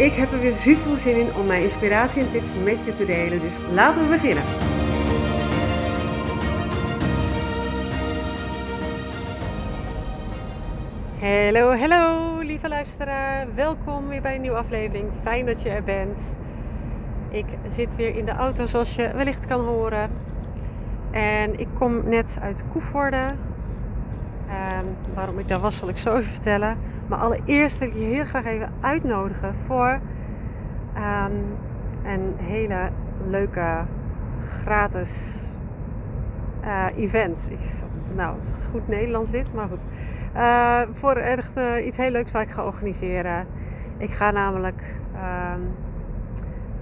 Ik heb er weer super veel zin in om mijn inspiratie en tips met je te delen, dus laten we beginnen. Hallo, hallo lieve luisteraar. Welkom weer bij een nieuwe aflevering. Fijn dat je er bent. Ik zit weer in de auto zoals je wellicht kan horen. En ik kom net uit Koevoorde. Um, waarom ik daar was, zal ik zo even vertellen. Maar allereerst wil ik je heel graag even uitnodigen voor um, een hele leuke gratis uh, event. Nou, het is goed Nederlands dit, maar goed. Uh, voor echt uh, iets heel leuks waar ik ga organiseren. Ik ga namelijk um,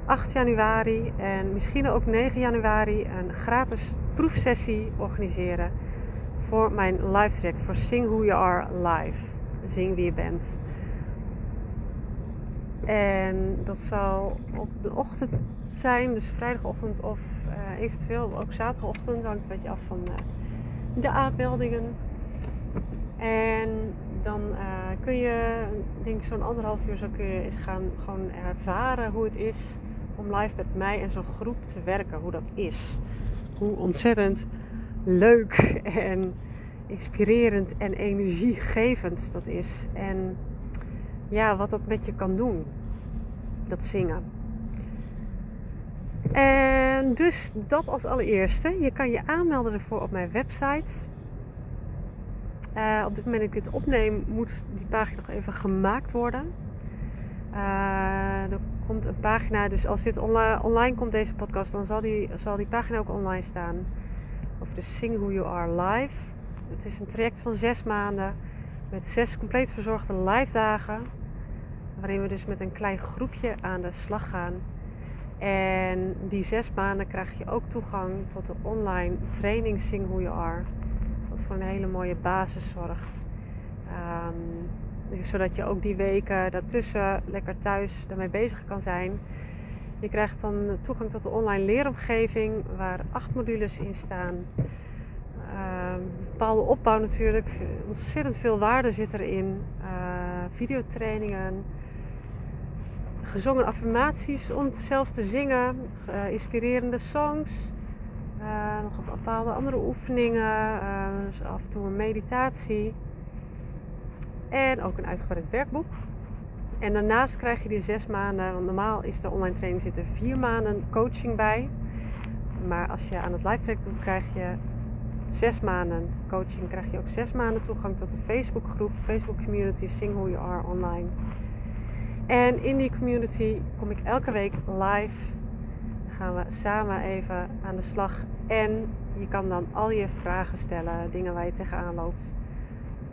8 januari en misschien ook 9 januari een gratis proefsessie organiseren voor mijn live direct, voor Sing Who You Are Live. Zing wie je bent. En dat zal op de ochtend zijn, dus vrijdagochtend of uh, eventueel ook zaterdagochtend. Hangt een beetje af van uh, de aanmeldingen. En dan uh, kun je, denk ik zo'n anderhalf uur, zo kun je eens gaan gewoon ervaren hoe het is om live met mij en zo'n groep te werken. Hoe dat is. Hoe ontzettend leuk en inspirerend en energiegevend dat is. En ja, wat dat met je kan doen. Dat zingen. En dus dat als allereerste. Je kan je aanmelden ervoor op mijn website. Uh, op dit moment dat ik dit opneem, moet die pagina nog even gemaakt worden. Uh, er komt een pagina, dus als dit online, online komt, deze podcast, dan zal die, zal die pagina ook online staan. Of de Sing Who You Are Live. Het is een traject van zes maanden met zes compleet verzorgde live dagen. Waarin we dus met een klein groepje aan de slag gaan. En die zes maanden krijg je ook toegang tot de online training Sing Who You Are. Wat voor een hele mooie basis zorgt. Um, zodat je ook die weken daartussen lekker thuis daarmee bezig kan zijn. Je krijgt dan toegang tot de online leeromgeving waar acht modules in staan. Uh, bepaalde opbouw natuurlijk. Ontzettend veel waarde zit erin. Uh, videotrainingen. Gezongen affirmaties om zelf te zingen. Uh, inspirerende songs. Uh, nog bepaalde andere oefeningen. Dus af en toe een meditatie. En ook een uitgebreid werkboek. En daarnaast krijg je die zes maanden, want normaal is de online training zitten vier maanden coaching bij. Maar als je aan het live track doet, krijg je zes maanden coaching. Krijg je ook zes maanden toegang tot de Facebookgroep, Facebook Community Sing Who You Are Online. En in die community kom ik elke week live. Dan gaan we samen even aan de slag. En je kan dan al je vragen stellen, dingen waar je tegenaan loopt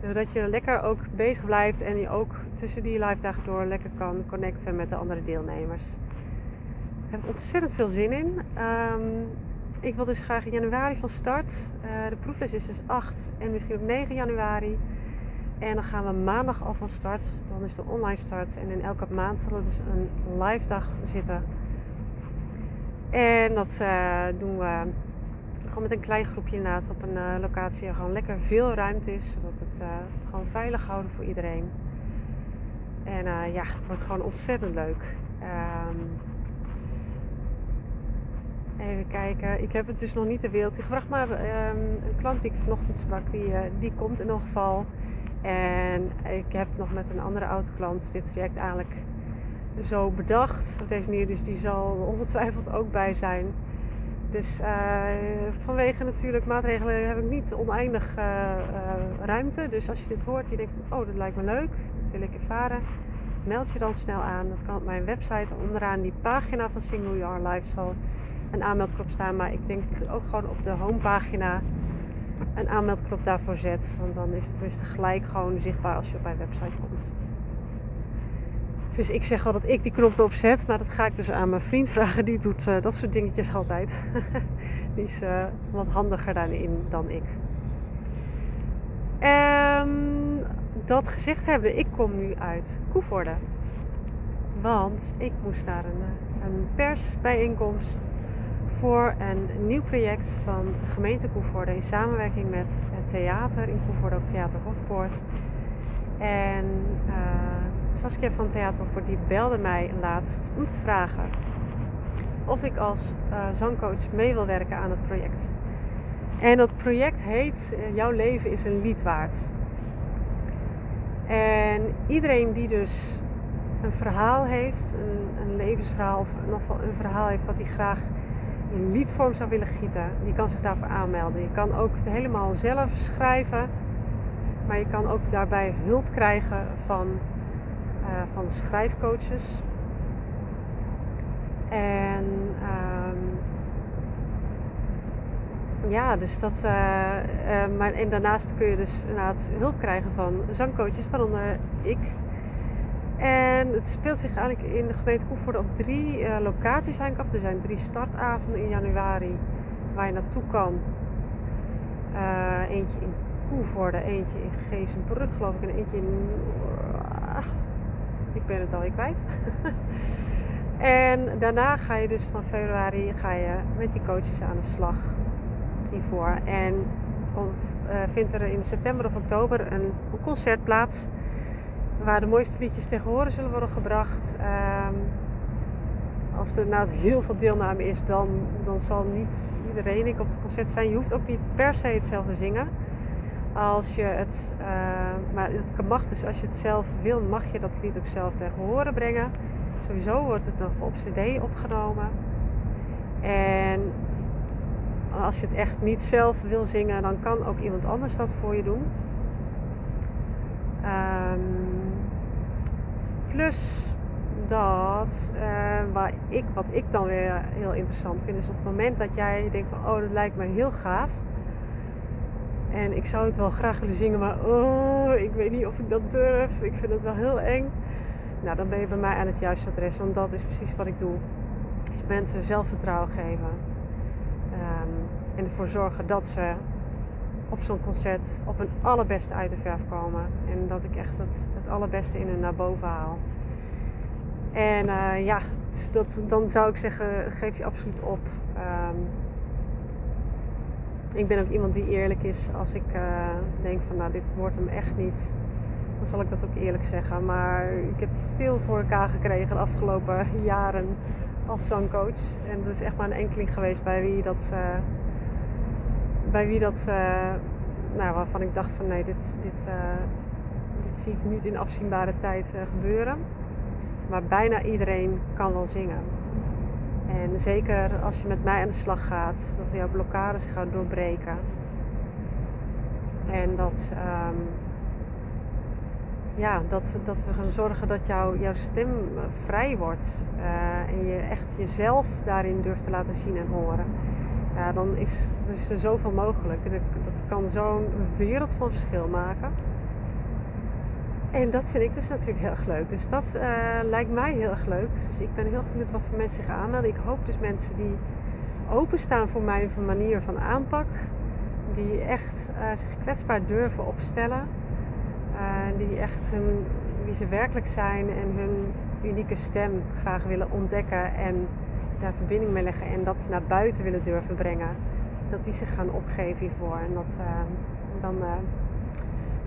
zodat je lekker ook bezig blijft en je ook tussen die live dagen door lekker kan connecten met de andere deelnemers. Ik heb ontzettend veel zin in. Um, ik wil dus graag in januari van start. Uh, de proefles is dus 8 en misschien op 9 januari. En dan gaan we maandag al van start. Dan is de online start. En in elke maand zal er dus een live dag zitten. En dat uh, doen we gewoon met een klein groepje inderdaad op een uh, locatie gewoon lekker veel ruimte is. Zodat het, uh, het gewoon veilig houden voor iedereen. En uh, ja, het wordt gewoon ontzettend leuk. Um, even kijken. Ik heb het dus nog niet de wereld gebracht. Maar um, een klant die ik vanochtend sprak, die, die komt in ieder geval. En ik heb nog met een andere oude klant dit traject eigenlijk zo bedacht. Op deze manier. Dus die zal ongetwijfeld ook bij zijn. Dus uh, vanwege natuurlijk maatregelen heb ik niet oneindig uh, uh, ruimte. Dus als je dit hoort, je denkt oh dat lijkt me leuk, dat wil ik ervaren. Meld je dan snel aan. Dat kan op mijn website onderaan die pagina van Single You Are Live zal een aanmeldknop staan. Maar ik denk dat ook gewoon op de homepagina een aanmeldknop daarvoor zet. Want dan is het tenminste gelijk gewoon zichtbaar als je op mijn website komt. Dus ik zeg wel dat ik die knop erop zet, maar dat ga ik dus aan mijn vriend vragen. Die doet uh, dat soort dingetjes altijd. die is uh, wat handiger daarin dan ik. En dat gezegd hebben, ik kom nu uit Koevoorde. Want ik moest naar een, een persbijeenkomst voor een nieuw project van gemeente Koevoorde in samenwerking met het theater in Koevoorde, ook Theater Hofpoort. En Saskia van Theater Hofpoort die belde mij laatst om te vragen of ik als uh, zangcoach mee wil werken aan het project. En dat project heet uh, Jouw leven is een lied waard. En iedereen die dus een verhaal heeft, een, een levensverhaal of wel een verhaal heeft dat hij graag in liedvorm zou willen gieten, die kan zich daarvoor aanmelden. Je kan ook het helemaal zelf schrijven, maar je kan ook daarbij hulp krijgen van, uh, van schrijfcoaches. En um, ja, dus dat. Uh, uh, maar, en daarnaast kun je dus inderdaad hulp krijgen van zangcoaches, waaronder ik. En het speelt zich eigenlijk in de gemeente Koevoorde op drie locaties eigenlijk af. Er zijn drie startavonden in januari waar je naartoe kan. eentje in Koevoorde, eentje in Gezenbrug geloof ik en eentje in... ik ben het al kwijt. en daarna ga je dus van februari ga je met die coaches aan de slag hiervoor. En uh, vindt er in september of oktober een, concert plaats waar de mooiste liedjes tegen horen zullen worden gebracht. Um, als er nou heel veel deelname is, dan, dan zal niet iedereen ik op het concert zijn. Je hoeft ook niet per se hetzelfde zingen. Als je het, uh, maar het mag dus als je het zelf wil, mag je dat lied ook zelf tegen horen brengen. Sowieso wordt het nog op CD opgenomen. En als je het echt niet zelf wil zingen, dan kan ook iemand anders dat voor je doen. Um, plus dat, uh, waar ik, wat ik dan weer heel interessant vind, is op het moment dat jij denkt van, oh, dat lijkt me heel gaaf. En ik zou het wel graag willen zingen, maar oh, ik weet niet of ik dat durf. Ik vind het wel heel eng. Nou, dan ben je bij mij aan het juiste adres, want dat is precies wat ik doe. Is mensen zelfvertrouwen geven. Um, en ervoor zorgen dat ze op zo'n concert op een allerbeste uit de verf komen. En dat ik echt het, het allerbeste in hun naar boven haal. En uh, ja, dus dat, dan zou ik zeggen, geef je absoluut op. Um, ik ben ook iemand die eerlijk is. Als ik uh, denk van nou dit wordt hem echt niet, dan zal ik dat ook eerlijk zeggen. Maar ik heb veel voor elkaar gekregen de afgelopen jaren als zangcoach. En dat is echt maar een enkeling geweest bij wie dat, uh, bij wie dat uh, nou, waarvan ik dacht van nee, dit, dit, dit zie ik niet in afzienbare tijd gebeuren. Maar bijna iedereen kan wel zingen. En zeker als je met mij aan de slag gaat, dat jouw blokkades gaat doorbreken. En dat, um, ja, dat, dat we gaan zorgen dat jou, jouw stem vrij wordt. Uh, en je echt jezelf daarin durft te laten zien en horen. Ja, dan is, is er zoveel mogelijk. Dat, dat kan zo'n wereld van verschil maken. En dat vind ik dus natuurlijk heel erg leuk. Dus dat uh, lijkt mij heel erg leuk. Dus ik ben heel benieuwd wat voor mensen zich aanmelden. Ik hoop dus mensen die openstaan voor mijn manier van aanpak. Die echt uh, zich kwetsbaar durven opstellen. Uh, die echt hun, wie ze werkelijk zijn en hun unieke stem graag willen ontdekken. En daar verbinding mee leggen. En dat naar buiten willen durven brengen. Dat die zich gaan opgeven hiervoor. En dat dan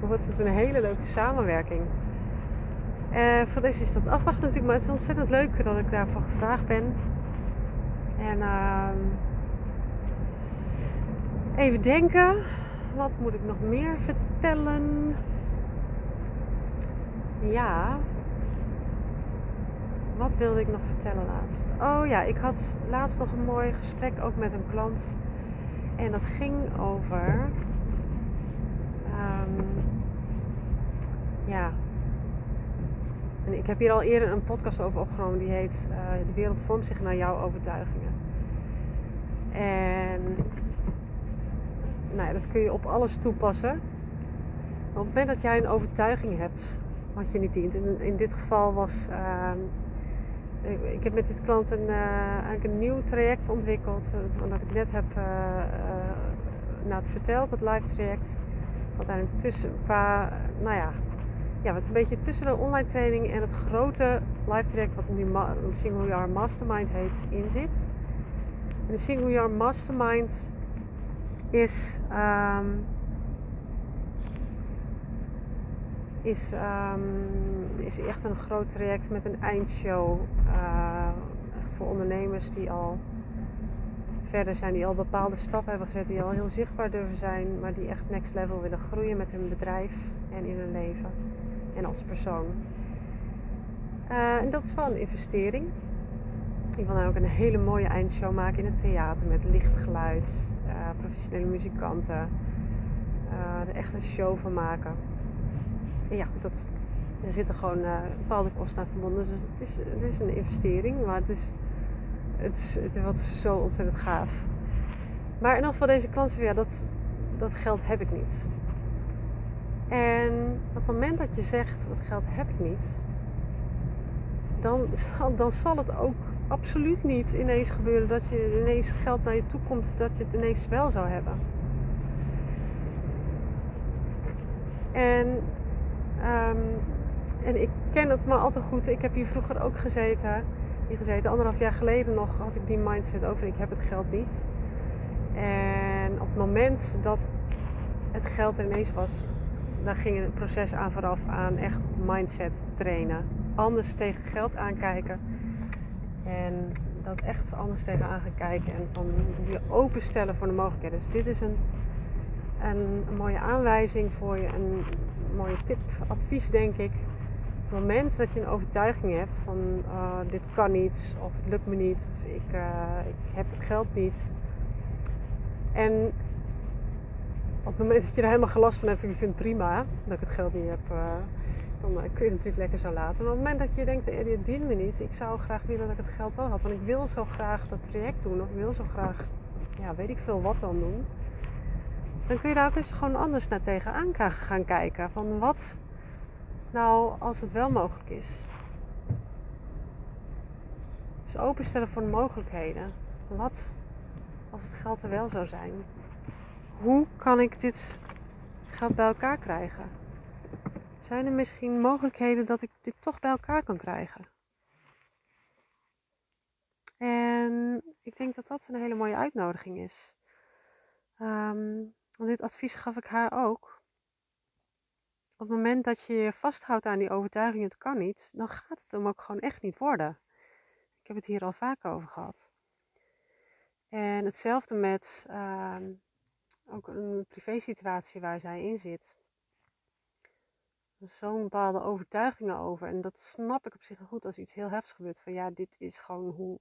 wordt het een hele leuke samenwerking. Uh, voor deze is dat afwachten natuurlijk, maar het is ontzettend leuk dat ik daarvoor gevraagd ben. En uh, even denken, wat moet ik nog meer vertellen? Ja, wat wilde ik nog vertellen laatst? Oh ja, ik had laatst nog een mooi gesprek ook met een klant. En dat ging over Um, ja. En ik heb hier al eerder een podcast over opgenomen die heet uh, De wereld vormt zich naar jouw overtuigingen. En nou dat kun je op alles toepassen. op het moment dat jij een overtuiging hebt wat je niet dient. In, in dit geval was. Ehm, ik, heb met dit klant een, uh, eigenlijk een nieuw traject ontwikkeld. Wat ik net heb uh, uh, het verteld, het live traject. Wat eigenlijk tussen paar, nou ja, ja, wat een beetje tussen de online training en het grote live traject, wat nu Single Your Mastermind heet, in zit. En de Single Your Mastermind is. Um, is, um, is echt een groot traject met een eindshow. Uh, echt voor ondernemers die al verder zijn, die al bepaalde stappen hebben gezet, die al heel zichtbaar durven zijn, maar die echt next level willen groeien met hun bedrijf en in hun leven en als persoon. Uh, en dat is wel een investering. Ik wil dan ook een hele mooie eindshow maken in het theater met lichtgeluid, uh, professionele muzikanten. Uh, er echt een show van maken ja, dat, er zitten gewoon bepaalde kosten aan verbonden. Dus het is, het is een investering, maar het is, het is, het zo ontzettend gaaf. Maar in geval deze klant ja, dat, dat geld heb ik niet. En op het moment dat je zegt, dat geld heb ik niet, dan, dan zal het ook absoluut niet ineens gebeuren dat je ineens geld naar je toe komt, dat je het ineens wel zou hebben. En Ehm, en ik ken het maar al te goed. Ik heb hier vroeger ook gezeten. Hier gezeten. Anderhalf jaar geleden nog had ik die mindset over. Ik heb het geld niet. En op het moment dat het geld er ineens was, dan ging het proces aan vooraf aan echt mindset trainen. Anders tegen geld aankijken. En dat echt anders tegenaan gaan kijken. En van je openstellen voor de mogelijkheden. Dus dit is een, een mooie aanwijzing voor je. Een, mooie tip, advies denk ik. Op het moment dat je een overtuiging hebt van uh, dit kan niet, of het lukt me niet, of ik, uh, ik heb het geld niet. En op het moment dat je er helemaal gelast van hebt en je vindt prima dat ik het geld niet heb, uh, dan kun je het natuurlijk lekker zo laten. Maar op het moment dat je denkt, eh, dit dient me niet, ik zou graag willen dat ik het geld wel had. Want ik wil zo graag dat traject doen, of ik wil zo graag, ja, weet ik veel wat dan doen dan kun je daar ook eens gewoon anders naar tegenaan gaan kijken. Van wat nou als het wel mogelijk is. Dus openstellen voor de mogelijkheden. Wat als het geld er wel zou zijn? Hoe kan ik dit geld bij elkaar krijgen? Zijn er misschien mogelijkheden dat ik dit toch bij elkaar kan krijgen? En ik denk dat dat een hele mooie uitnodiging is. Um, want dit advies gaf ik haar ook. Op het moment dat je je vasthoudt aan die overtuiging, het kan niet, dan gaat het hem ook gewoon echt niet worden. Ik heb het hier al vaak over gehad. En hetzelfde met uh, ook een privésituatie waar zij in zit. Zo'n bepaalde overtuigingen over. En dat snap ik op zich goed als iets heel heftigs gebeurt. Van ja, dit is gewoon hoe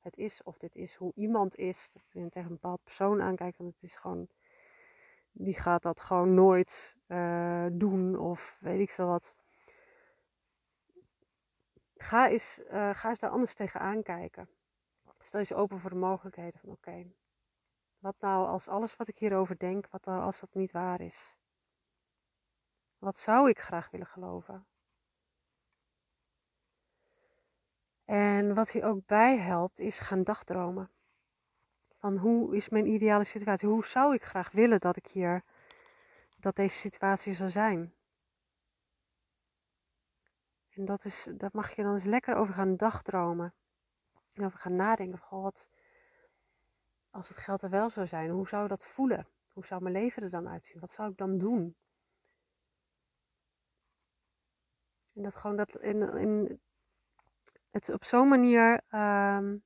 het is. Of dit is hoe iemand is. Dat je tegen een bepaald persoon aankijkt. Want het is gewoon die gaat dat gewoon nooit uh, doen of weet ik veel wat. Ga eens, uh, ga eens daar anders tegenaan kijken. Stel je open voor de mogelijkheden van oké, wat nou als alles wat ik hierover denk, wat nou als dat niet waar is? Wat zou ik graag willen geloven? En wat hier ook bij helpt, is gaan dagdromen. Van hoe is mijn ideale situatie? Hoe zou ik graag willen dat ik hier, dat deze situatie zou zijn? En dat, is, dat mag je dan eens lekker over gaan dagdromen. En over gaan nadenken. Van, wat, als het geld er wel zou zijn, hoe zou dat voelen? Hoe zou mijn leven er dan uitzien? Wat zou ik dan doen? En dat gewoon dat in, in het op zo'n manier um,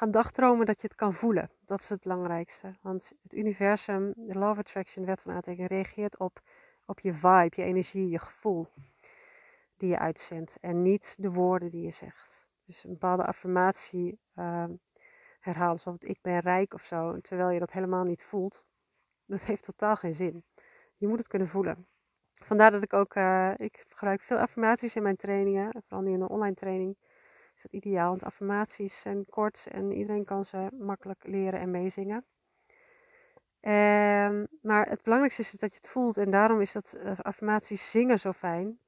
gaan dagdromen dat je het kan voelen. Dat is het belangrijkste. Want het universum, de of Attraction, wet van aantrekking, reageert op, op je vibe, je energie, je gevoel die je uitzendt. En niet de woorden die je zegt. Dus een bepaalde affirmatie uh, herhalen, zoals ik ben rijk of zo, terwijl je dat helemaal niet voelt. Dat heeft totaal geen zin. Je moet het kunnen voelen. Vandaar dat ik ook, uh, ik gebruik veel affirmaties in mijn trainingen, vooral nu in een online training is dat ideaal. Want affirmaties zijn kort en iedereen kan ze makkelijk leren en meezingen. Um, maar het belangrijkste is dat je het voelt. En daarom is dat uh, affirmaties zingen zo fijn.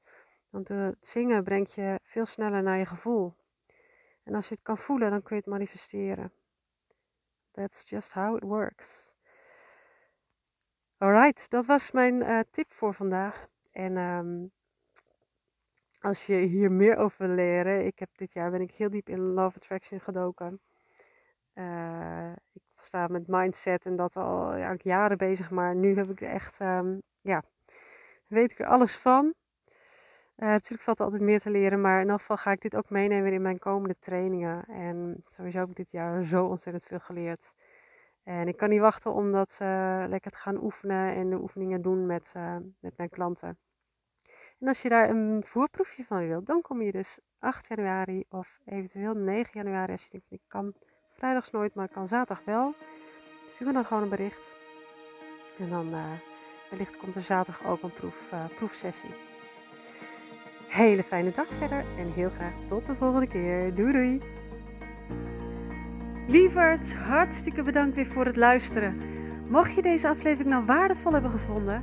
Want het zingen brengt je veel sneller naar je gevoel. En als je het kan voelen, dan kun je het manifesteren. That's just how it works. Alright, dat was mijn uh, tip voor vandaag. En um, als je hier meer over wil leren, ik heb dit jaar ben ik heel diep in Love Attraction gedoken. Uh, ik sta met mindset en dat al ja, jaren bezig, maar nu heb ik er echt, um, ja, weet ik er alles van. Uh, natuurlijk valt er altijd meer te leren, maar in geval ga ik dit ook meenemen in mijn komende trainingen. En sowieso heb ik dit jaar zo ontzettend veel geleerd. En ik kan niet wachten om dat uh, lekker te gaan oefenen en de oefeningen doen met, met mijn klanten. En als je daar een voorproefje van wilt, dan kom je dus 8 januari of eventueel 9 januari. Als je denkt, ik kan vrijdags nooit, maar ik kan zaterdag wel. Stuur me dan gewoon een bericht. En dan uh, wellicht komt er zaterdag ook een proef, proefsessie. Hele fijne dag verder en heel graag tot de volgende keer. Doei doei! Lieverds, hartstikke bedankt weer voor het luisteren. Mocht je deze aflevering nou waardevol hebben gevonden,